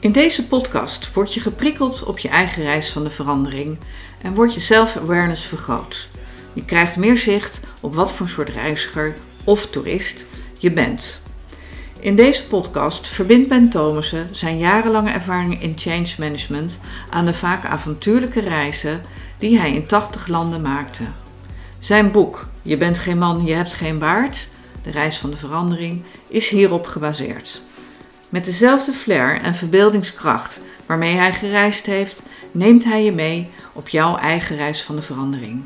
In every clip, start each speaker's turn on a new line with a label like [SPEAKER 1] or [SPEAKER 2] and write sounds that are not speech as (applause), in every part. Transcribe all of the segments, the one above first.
[SPEAKER 1] In deze podcast word je geprikkeld op je eigen reis van de verandering en wordt je self-awareness vergroot. Je krijgt meer zicht op wat voor soort reiziger of toerist je bent. In deze podcast verbindt Ben Thomassen zijn jarenlange ervaring in change management aan de vaak avontuurlijke reizen die hij in 80 landen maakte. Zijn boek Je bent geen man, je hebt geen baard, de reis van de verandering, is hierop gebaseerd. Met dezelfde flair en verbeeldingskracht waarmee hij gereisd heeft, neemt hij je mee op jouw eigen reis van de verandering.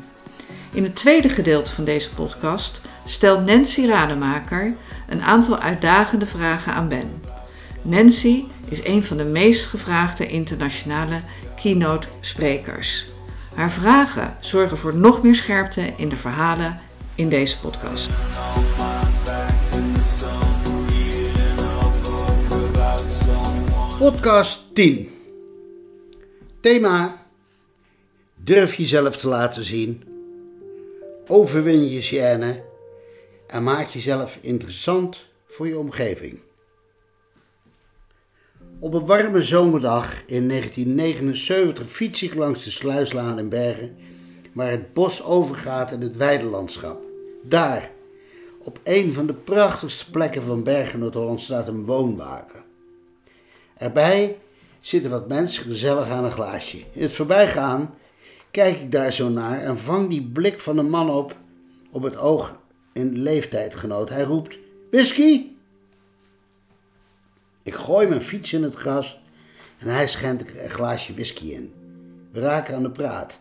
[SPEAKER 1] In het tweede gedeelte van deze podcast stelt Nancy Rademaker een aantal uitdagende vragen aan Ben. Nancy is een van de meest gevraagde internationale keynote sprekers. Haar vragen zorgen voor nog meer scherpte in de verhalen in deze podcast.
[SPEAKER 2] Podcast 10. Thema: Durf jezelf te laten zien. Overwin je gêne en maak jezelf interessant voor je omgeving. Op een warme zomerdag in 1979 fiets ik langs de Sluislaan in Bergen, waar het bos overgaat in het weidelandschap. Daar, op een van de prachtigste plekken van Bergen Noord-Holland, staat een woonwagen. Erbij zitten wat mensen gezellig aan een glaasje. In het voorbijgaan kijk ik daar zo naar en vang die blik van een man op, op het oog in leeftijdgenoot. Hij roept: Whisky! Ik gooi mijn fiets in het gras en hij schenkt een glaasje whisky in. We raken aan de praat.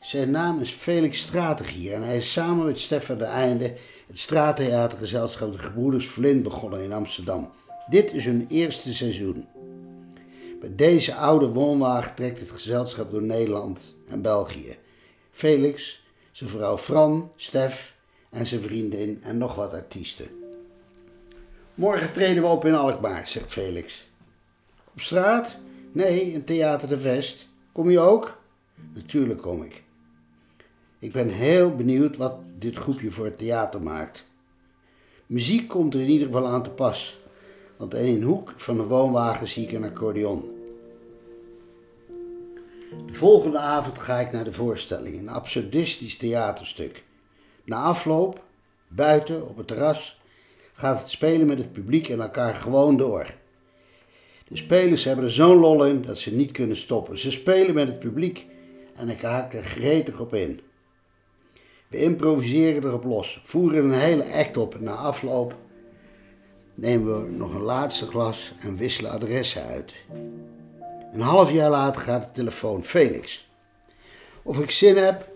[SPEAKER 2] Zijn naam is Felix Strategier en hij is samen met Stefan de Einde het straattheatergezelschap De Gebroeders Vlint begonnen in Amsterdam. Dit is hun eerste seizoen. Met deze oude woonwagen trekt het gezelschap door Nederland en België. Felix, zijn vrouw Fran, Stef en zijn vriendin en nog wat artiesten. Morgen treden we op in Alkmaar, zegt Felix. Op straat? Nee, in Theater de Vest. Kom je ook? Natuurlijk kom ik. Ik ben heel benieuwd wat dit groepje voor het theater maakt. Muziek komt er in ieder geval aan te pas, want in een hoek van de woonwagen zie ik een accordeon. De volgende avond ga ik naar de voorstelling, een absurdistisch theaterstuk. Na afloop, buiten op het terras, gaat het spelen met het publiek en elkaar gewoon door. De spelers hebben er zo'n lol in dat ze niet kunnen stoppen. Ze spelen met het publiek en ik haak er gretig op in. We improviseren erop los, voeren een hele act op en na afloop nemen we nog een laatste glas en wisselen adressen uit. Een half jaar later gaat de telefoon Felix. Of ik zin heb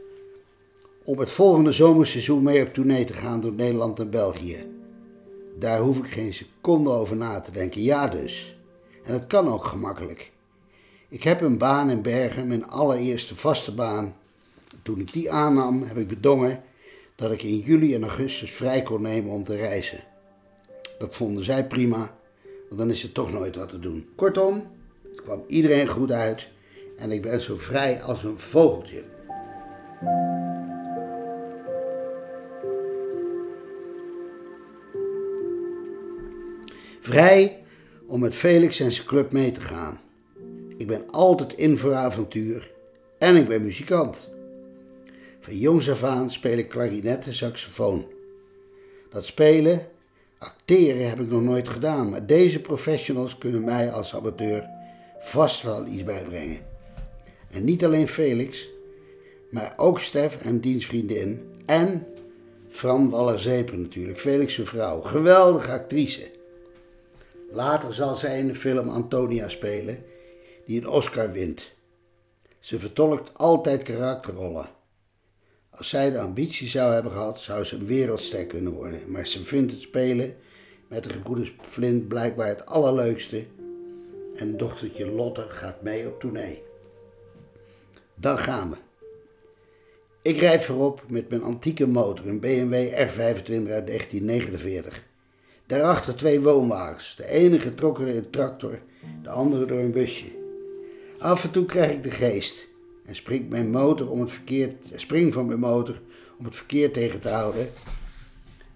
[SPEAKER 2] om het volgende zomerseizoen mee op tournee te gaan door Nederland en België. Daar hoef ik geen seconde over na te denken. Ja dus. En het kan ook gemakkelijk. Ik heb een baan in Bergen, mijn allereerste vaste baan. Toen ik die aannam, heb ik bedongen dat ik in juli en augustus vrij kon nemen om te reizen. Dat vonden zij prima, want dan is er toch nooit wat te doen. Kortom, het kwam iedereen goed uit en ik ben zo vrij als een vogeltje. Vrij om met Felix en zijn club mee te gaan. Ik ben altijd in voor avontuur en ik ben muzikant. Van jongs af aan speel ik klarinet en saxofoon. Dat spelen, acteren heb ik nog nooit gedaan, maar deze professionals kunnen mij als amateur vast wel iets bijbrengen. En niet alleen Felix, maar ook Stef en dienstvriendin en Fran Waller-Zeper natuurlijk, Felix' zijn vrouw. Geweldige actrice. Later zal zij in de film Antonia spelen, die een Oscar wint. Ze vertolkt altijd karakterrollen. Als zij de ambitie zou hebben gehad, zou ze een wereldster kunnen worden. Maar ze vindt het spelen met de gebroeders Flint blijkbaar het allerleukste. En dochtertje Lotte gaat mee op tournee. Dan gaan we. Ik rijd voorop met mijn antieke motor, een BMW R25 uit 1949. Daarachter twee woonwagens. De ene getrokken door een tractor, de andere door een busje. Af en toe krijg ik de geest en spring, mijn motor om het verkeer, spring van mijn motor om het verkeer tegen te houden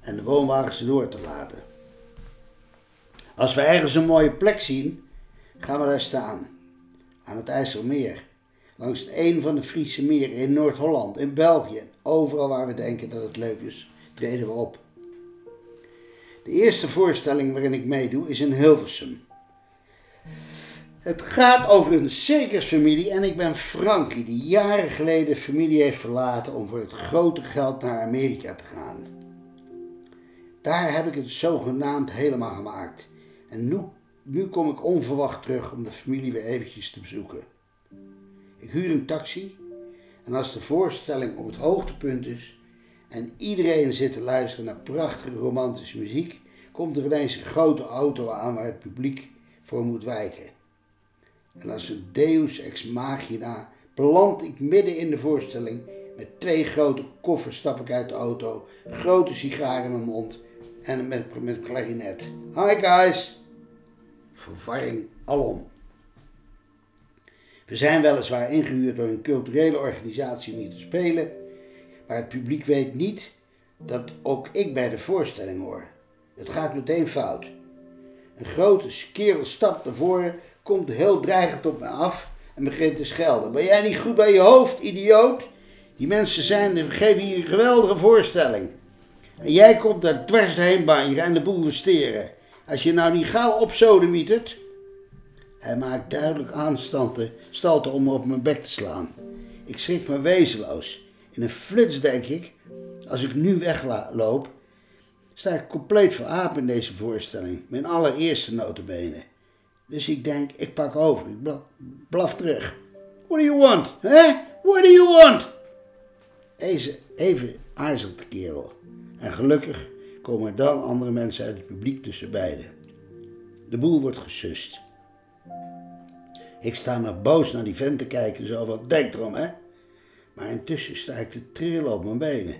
[SPEAKER 2] en de woonwagens door te laten. Als we ergens een mooie plek zien, Gaan we daar staan, aan het IJsselmeer, langs een van de Friese meren in Noord-Holland, in België, overal waar we denken dat het leuk is, treden we op. De eerste voorstelling waarin ik meedoe is in Hilversum. Het gaat over een circusfamilie en ik ben Frankie, die jaren geleden familie heeft verlaten om voor het grote geld naar Amerika te gaan. Daar heb ik het zogenaamd helemaal gemaakt. En nu, nu kom ik onverwacht terug om de familie weer eventjes te bezoeken. Ik huur een taxi en als de voorstelling op het hoogtepunt is en iedereen zit te luisteren naar prachtige romantische muziek, komt er ineens een grote auto aan waar het publiek voor moet wijken. En als een deus ex machina beland ik midden in de voorstelling. Met twee grote koffers stap ik uit de auto, grote sigaar in mijn mond en met, met klarinet. Hi guys! Verwarring alom. We zijn weliswaar ingehuurd door een culturele organisatie om hier te spelen, maar het publiek weet niet dat ook ik bij de voorstelling hoor. Het gaat meteen fout. Een grote kerel stapt naar voren komt heel dreigend op me af en begint te schelden. Ben jij niet goed bij je hoofd, idioot? Die mensen zijn, geven hier een geweldige voorstelling. En jij komt daar dwars heen banjeren en de boel versteren. Als je nou niet gauw op mietert. Hij maakt duidelijk aanstanden, stalten om me op mijn bek te slaan. Ik schrik me wezenloos. In een flits denk ik, als ik nu wegloop, sta ik compleet veraapt in deze voorstelling. Mijn allereerste notenbenen. Dus ik denk, ik pak over. Ik blaf, terug. What do you want? Hè? What do you want? Even, even aarzelt de kerel. En gelukkig komen er dan andere mensen uit het publiek tussen beiden. De boel wordt gesust. Ik sta naar boos naar die vent te kijken, zo wat denk erom, hè? Maar intussen sta ik te op mijn benen.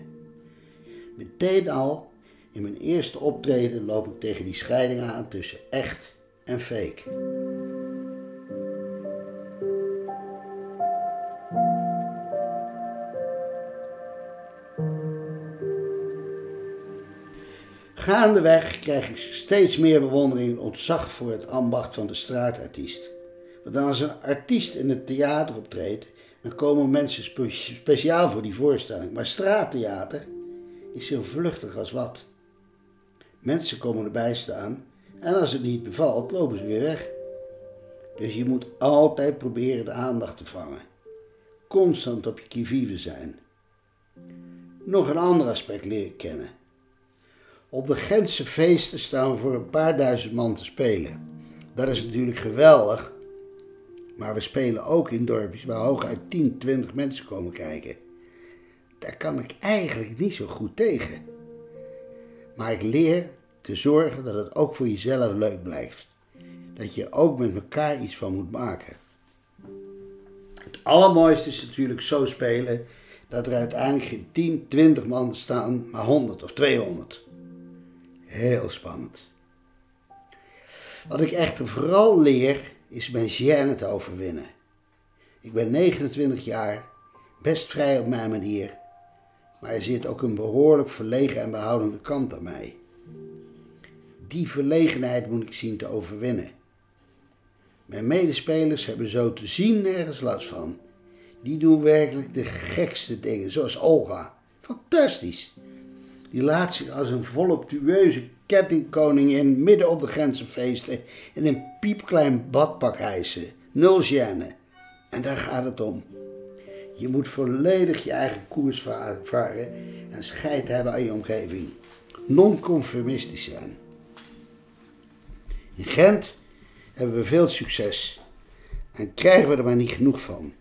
[SPEAKER 2] Meteen al, in mijn eerste optreden, loop ik tegen die scheiding aan tussen echt en fake. Gaandeweg krijg ik steeds meer bewondering en ontzag voor het ambacht van de straatartiest. Want als een artiest in het theater optreedt, dan komen mensen speciaal voor die voorstelling. Maar straattheater is zo vluchtig als wat. Mensen komen erbij staan en als het niet bevalt, lopen ze weer weg. Dus je moet altijd proberen de aandacht te vangen. Constant op je kivive zijn. Nog een ander aspect leren kennen. Op de Gentse feesten staan voor een paar duizend man te spelen. Dat is natuurlijk geweldig. Maar we spelen ook in dorpjes waar hooguit 10, 20 mensen komen kijken. Daar kan ik eigenlijk niet zo goed tegen. Maar ik leer te zorgen dat het ook voor jezelf leuk blijft. Dat je ook met elkaar iets van moet maken. Het allermooiste is natuurlijk zo spelen dat er uiteindelijk geen 10, 20 man staan, maar 100 of 200. Heel spannend. Wat ik echter vooral leer, is mijn gêne te overwinnen. Ik ben 29 jaar, best vrij op mijn manier, maar er zit ook een behoorlijk verlegen en behoudende kant aan mij. Die verlegenheid moet ik zien te overwinnen. Mijn medespelers hebben zo te zien nergens last van. Die doen werkelijk de gekste dingen, zoals Olga. Fantastisch. Die laat zich als een voluptueuze kettingkoningin midden op de grenzenfeesten in een piepklein badpak hijsen. Nul gêne. En daar gaat het om. Je moet volledig je eigen koers varen en scheid hebben aan je omgeving. Non-conformistisch zijn. In Gent hebben we veel succes en krijgen we er maar niet genoeg van.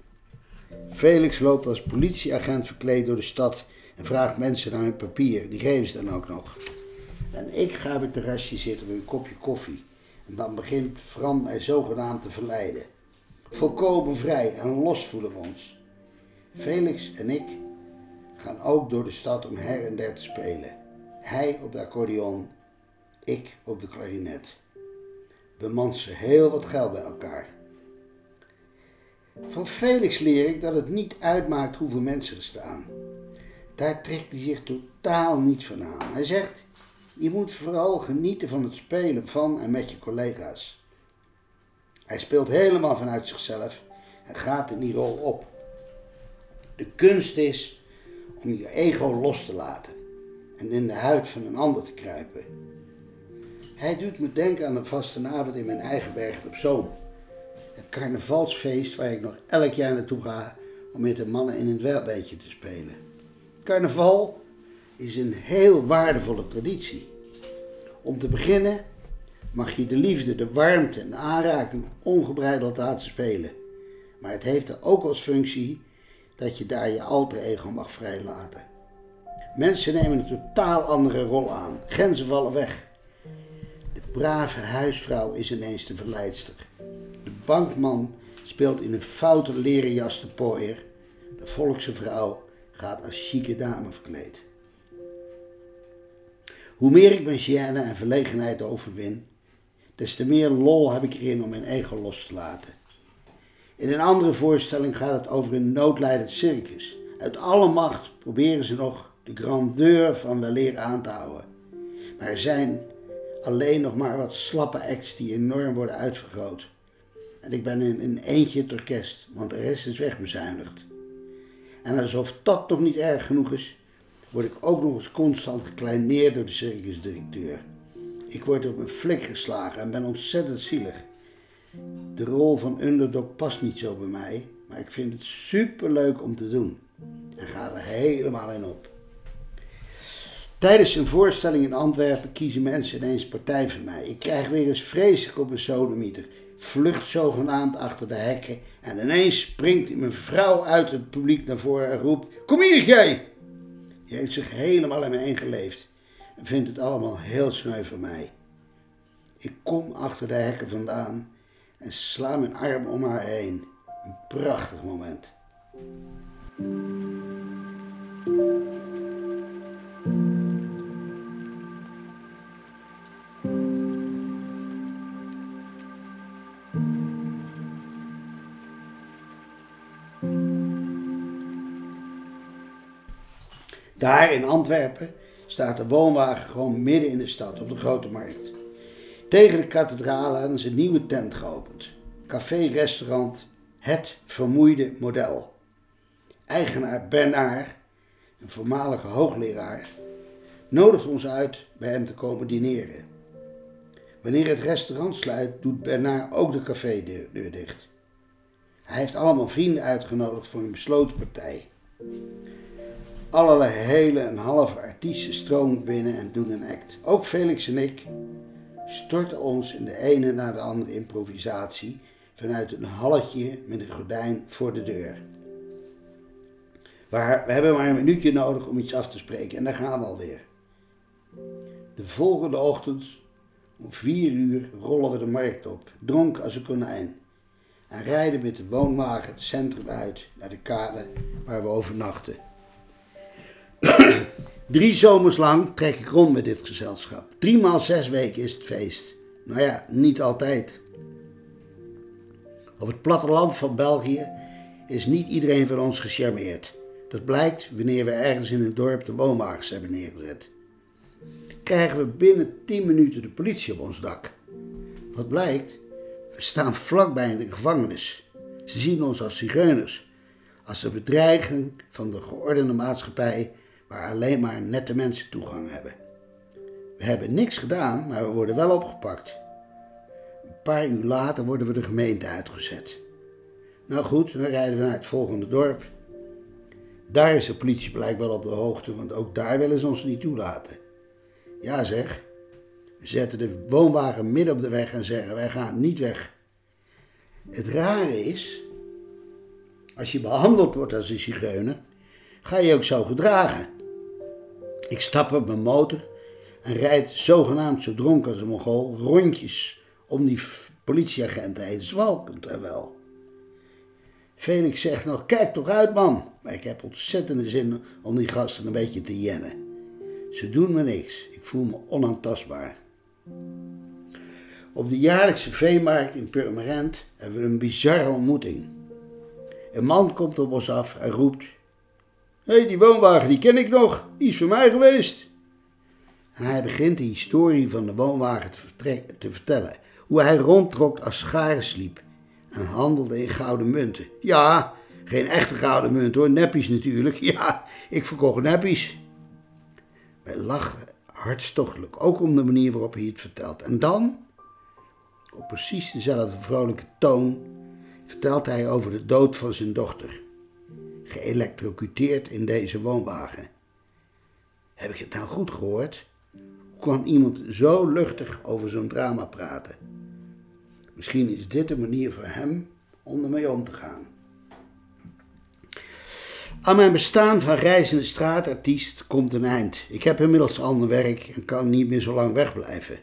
[SPEAKER 2] Felix loopt als politieagent verkleed door de stad en vraagt mensen naar hun papier. Die geven ze dan ook nog. En ik ga op het terrasje zitten met een kopje koffie. En dan begint Fran mij zogenaamd te verleiden. Volkomen vrij en los voelen we ons. Felix en ik gaan ook door de stad om her en der te spelen. Hij op de accordeon, ik op de klarinet. We mansen heel wat geld bij elkaar. Van Felix leer ik dat het niet uitmaakt hoeveel mensen er staan. Daar trekt hij zich totaal niets van aan. Hij zegt, je moet vooral genieten van het spelen van en met je collega's. Hij speelt helemaal vanuit zichzelf en gaat in die rol op. De kunst is om je ego los te laten en in de huid van een ander te kruipen. Hij doet me denken aan een vastenavond in mijn eigen berg op Zoom. Het carnavalsfeest waar ik nog elk jaar naartoe ga om met de mannen in het welbeetje te spelen. Carnaval is een heel waardevolle traditie. Om te beginnen mag je de liefde, de warmte en de aanraking ongebreideld laten spelen. Maar het heeft er ook als functie dat je daar je alter ego mag vrijlaten. Mensen nemen een totaal andere rol aan. Grenzen vallen weg. Brave huisvrouw is ineens de verleidster. De bankman speelt in een foute leren jas de pooier. De volkse vrouw gaat als chique dame verkleed. Hoe meer ik mijn gêne en verlegenheid overwin, des te meer lol heb ik erin om mijn ego los te laten. In een andere voorstelling gaat het over een noodlijdend circus. Uit alle macht proberen ze nog de grandeur van weleer aan te houden. Maar er zijn alleen nog maar wat slappe acts die enorm worden uitvergroot. En ik ben in een eentje het orkest, want de rest is wegbezuinigd. En alsof dat nog niet erg genoeg is, word ik ook nog eens constant gekleineerd door de circusdirecteur. Ik word op een flik geslagen en ben ontzettend zielig. De rol van underdog past niet zo bij mij, maar ik vind het superleuk om te doen. En ga er helemaal in op. Tijdens een voorstelling in Antwerpen kiezen mensen ineens partij voor mij. Ik krijg weer eens vreselijk op een sodemieter. Vlucht zogenaamd achter de hekken en ineens springt mijn vrouw uit het publiek naar voren en roept: Kom hier, jij! Die heeft zich helemaal in me ingeleefd en vindt het allemaal heel sneu voor mij. Ik kom achter de hekken vandaan en sla mijn arm om haar heen. Een prachtig moment. Daar in Antwerpen staat de woonwagen gewoon midden in de stad op de grote markt. Tegen de kathedraal hadden ze een nieuwe tent geopend. Café-restaurant Het Vermoeide Model. Eigenaar Bernard, een voormalige hoogleraar, nodigt ons uit bij hem te komen dineren. Wanneer het restaurant sluit, doet Bernard ook de cafédeur dicht. Hij heeft allemaal vrienden uitgenodigd voor een besloten partij. Allerlei hele en halve artiesten stromen binnen en doen een act. Ook Felix en ik storten ons in de ene na de andere improvisatie vanuit een halletje met een gordijn voor de deur. Maar we hebben maar een minuutje nodig om iets af te spreken en dan gaan we alweer. De volgende ochtend om vier uur rollen we de markt op, dronken als een konijn. En rijden met de woonwagen het centrum uit naar de kade waar we overnachten. Drie zomers lang trek ik rond met dit gezelschap. Drie maal zes weken is het feest. Nou ja, niet altijd. Op het platteland van België is niet iedereen van ons gecharmeerd. Dat blijkt wanneer we ergens in een dorp de woonwagens hebben neergezet. Krijgen we binnen 10 minuten de politie op ons dak. Wat blijkt? We staan vlakbij in de gevangenis. Ze zien ons als zigeuners, als de bedreiging van de geordende maatschappij waar alleen maar nette mensen toegang hebben. We hebben niks gedaan, maar we worden wel opgepakt. Een paar uur later worden we de gemeente uitgezet. Nou goed, dan rijden we naar het volgende dorp. Daar is de politie blijkbaar op de hoogte, want ook daar willen ze ons niet toelaten. Ja zeg, we zetten de woonwagen midden op de weg en zeggen wij gaan niet weg. Het rare is, als je behandeld wordt als een zigeuner, ga je ook zo gedragen. Ik stap op mijn motor en rijd zogenaamd zo dronken als een mongool rondjes om die politieagenten heen, zwalkend en wel. Felix zegt nog, kijk toch uit man. Maar ik heb ontzettende zin om die gasten een beetje te jennen. Ze doen me niks. Ik voel me onaantastbaar. Op de jaarlijkse veemarkt in Purmerend hebben we een bizarre ontmoeting. Een man komt op ons af en roept... Hé, hey, die woonwagen die ken ik nog. Die is voor mij geweest. En hij begint de historie van de woonwagen te, te vertellen. Hoe hij rondtrok als scharen sliep en handelde in gouden munten. Ja, geen echte gouden munt hoor, neppies natuurlijk. (laughs) Ja, ik verkocht neppies. Wij lachen hartstochtelijk, ook om de manier waarop hij het vertelt. En dan, op precies dezelfde vrolijke toon, vertelt hij over de dood van zijn dochter. Geëlectrocuteerd in deze woonwagen. Heb ik het nou goed gehoord? Hoe kan iemand zo luchtig over zo'n drama praten? Misschien is dit een manier voor hem om ermee om te gaan. Aan mijn bestaan van reizende straatartiest komt een eind. Ik heb inmiddels ander werk en kan niet meer zo lang wegblijven.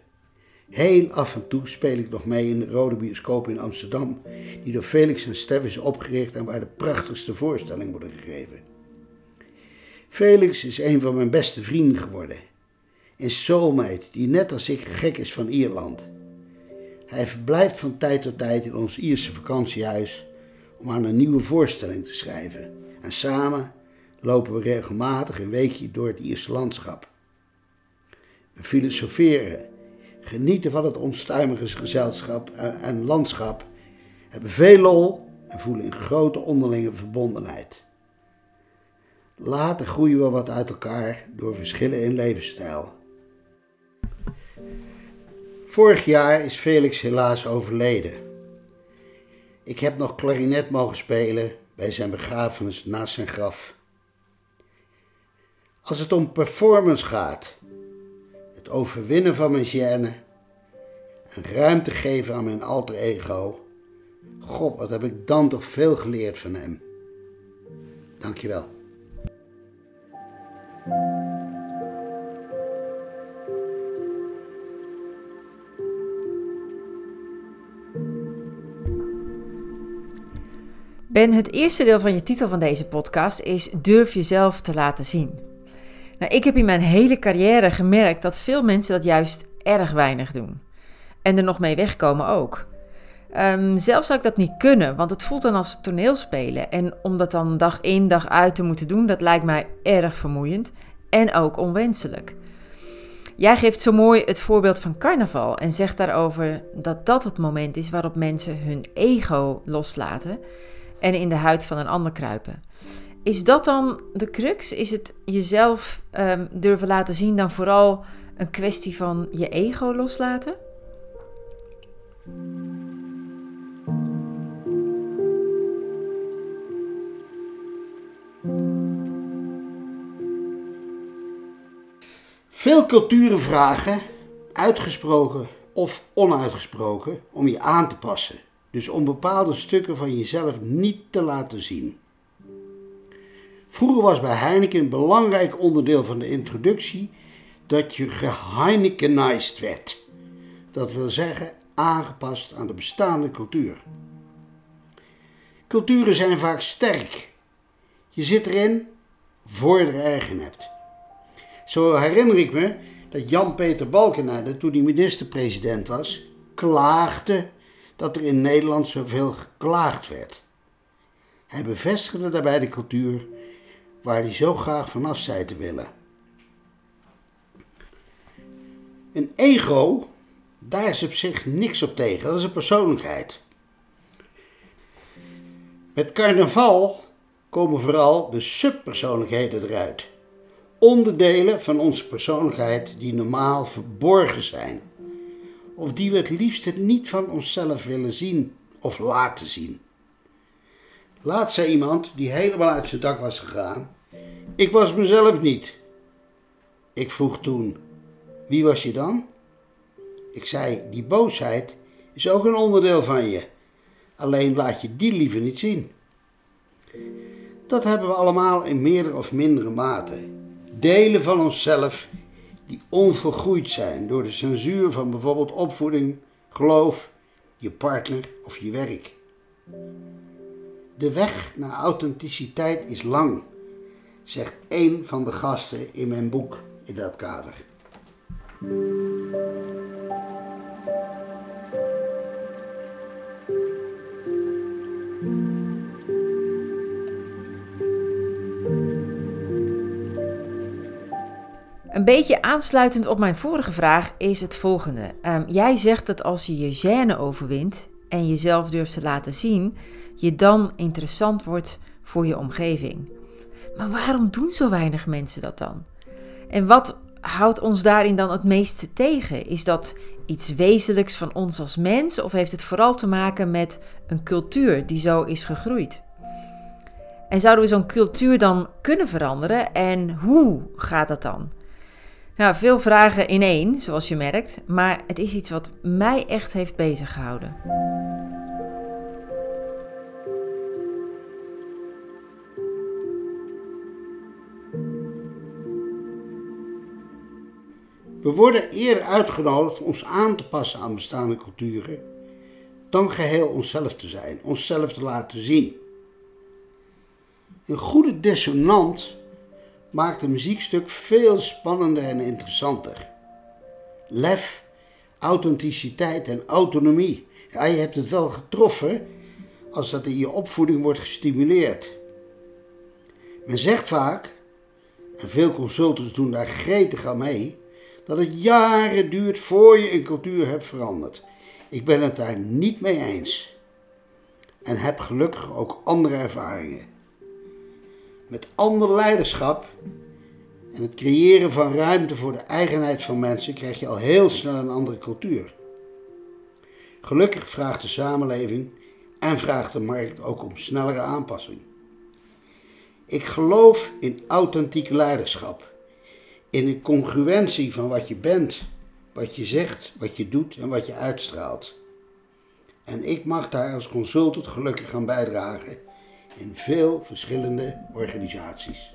[SPEAKER 2] Heel af en toe speel ik nog mee in de Rode Bioscoop in Amsterdam, die door Felix en Stef is opgericht en waar de prachtigste voorstellingen worden gegeven. Felix is een van mijn beste vrienden geworden. Een soulmate die net als ik gek is van Ierland. Hij verblijft van tijd tot tijd in ons Ierse vakantiehuis om aan een nieuwe voorstelling te schrijven. En samen lopen we regelmatig een weekje door het Ierse landschap. We filosoferen, genieten van het onstuimige gezelschap en landschap, hebben veel lol en voelen een grote onderlinge verbondenheid. Later groeien we wat uit elkaar door verschillen in levensstijl. Vorig jaar is Felix helaas overleden. Ik heb nog klarinet mogen spelen bij zijn begrafenis naast zijn graf. Als het om performance gaat, het overwinnen van mijn gêne en ruimte geven aan mijn alter ego, god, wat heb ik dan toch veel geleerd van hem. Dankjewel.
[SPEAKER 3] Ben, het eerste deel van je titel van deze podcast is Durf jezelf te laten zien. Nou, ik heb in mijn hele carrière gemerkt dat veel mensen dat juist erg weinig doen. En er nog mee wegkomen ook. Um, zelf zou ik dat niet kunnen, want het voelt dan als toneelspelen. En om dat dan dag in dag uit te moeten doen, dat lijkt mij erg vermoeiend en ook onwenselijk. Jij geeft zo mooi het voorbeeld van carnaval en zegt daarover dat dat het moment is waarop mensen hun ego loslaten en in de huid van een ander kruipen. Is dat dan de crux? Is het jezelf um, durven laten zien dan vooral een kwestie van je ego loslaten?
[SPEAKER 2] Veel culturen vragen, uitgesproken of onuitgesproken, om je aan te passen. Dus om bepaalde stukken van jezelf niet te laten zien. Vroeger was bij Heineken een belangrijk onderdeel van de introductie dat je geheinekenized werd. Dat wil zeggen aangepast aan de bestaande cultuur. Culturen zijn vaak sterk. Je zit erin voor je er eigen hebt. Zo herinner ik me dat Jan-Peter Balkenende, toen hij minister-president was, klaagde dat er in Nederland zoveel geklaagd werd. Hij bevestigde daarbij de cultuur waar hij zo graag vanaf zei te willen. Een ego, daar is op zich niks op tegen, dat is een persoonlijkheid. Met carnaval komen vooral de subpersoonlijkheden eruit. Onderdelen van onze persoonlijkheid die normaal verborgen zijn of die we het liefst niet van onszelf willen zien of laten zien. Laat zei iemand die helemaal uit zijn dak was gegaan: Ik was mezelf niet. Ik vroeg toen: Wie was je dan? Ik zei: Die boosheid is ook een onderdeel van je. Alleen laat je die liever niet zien. Dat hebben we allemaal in meerdere of mindere mate. Delen van onszelf die onvergroeid zijn door de censuur van bijvoorbeeld opvoeding, geloof, je partner of je werk. De weg naar authenticiteit is lang, zegt een van de gasten in mijn boek in dat kader.
[SPEAKER 3] Een beetje aansluitend op mijn vorige vraag is het volgende. Ehm, jij zegt dat als je je gêne overwint en jezelf durft te laten zien, je dan interessant wordt voor je omgeving. Maar waarom doen zo weinig mensen dat dan? En wat houdt ons daarin dan het meeste tegen? Is dat iets wezenlijks van ons als mens of heeft het vooral te maken met een cultuur die zo is gegroeid? En zouden we zo'n cultuur dan kunnen veranderen en hoe gaat dat dan? Nou, veel vragen in één, zoals je merkt, maar het is iets wat mij echt heeft bezig gehouden.
[SPEAKER 2] We worden eerder uitgenodigd ons aan te passen aan bestaande culturen dan geheel onszelf te zijn, onszelf te laten zien. Een goede dissonant maakt een muziekstuk veel spannender en interessanter. Lef, authenticiteit en autonomie. Ja, je hebt het wel getroffen als dat in je opvoeding wordt gestimuleerd. Men zegt vaak, en veel consultants doen daar gretig aan mee, dat het jaren duurt voor je een cultuur hebt veranderd. Ik ben het daar niet mee eens. En heb gelukkig ook andere ervaringen. Met ander leiderschap en het creëren van ruimte voor de eigenheid van mensen krijg je al heel snel een andere cultuur. Gelukkig vraagt de samenleving en vraagt de markt ook om snellere aanpassing. Ik geloof in authentiek leiderschap in de congruentie van wat je bent, wat je zegt, wat je doet en wat je uitstraalt. En ik mag daar als consultant gelukkig aan bijdragen in veel verschillende organisaties.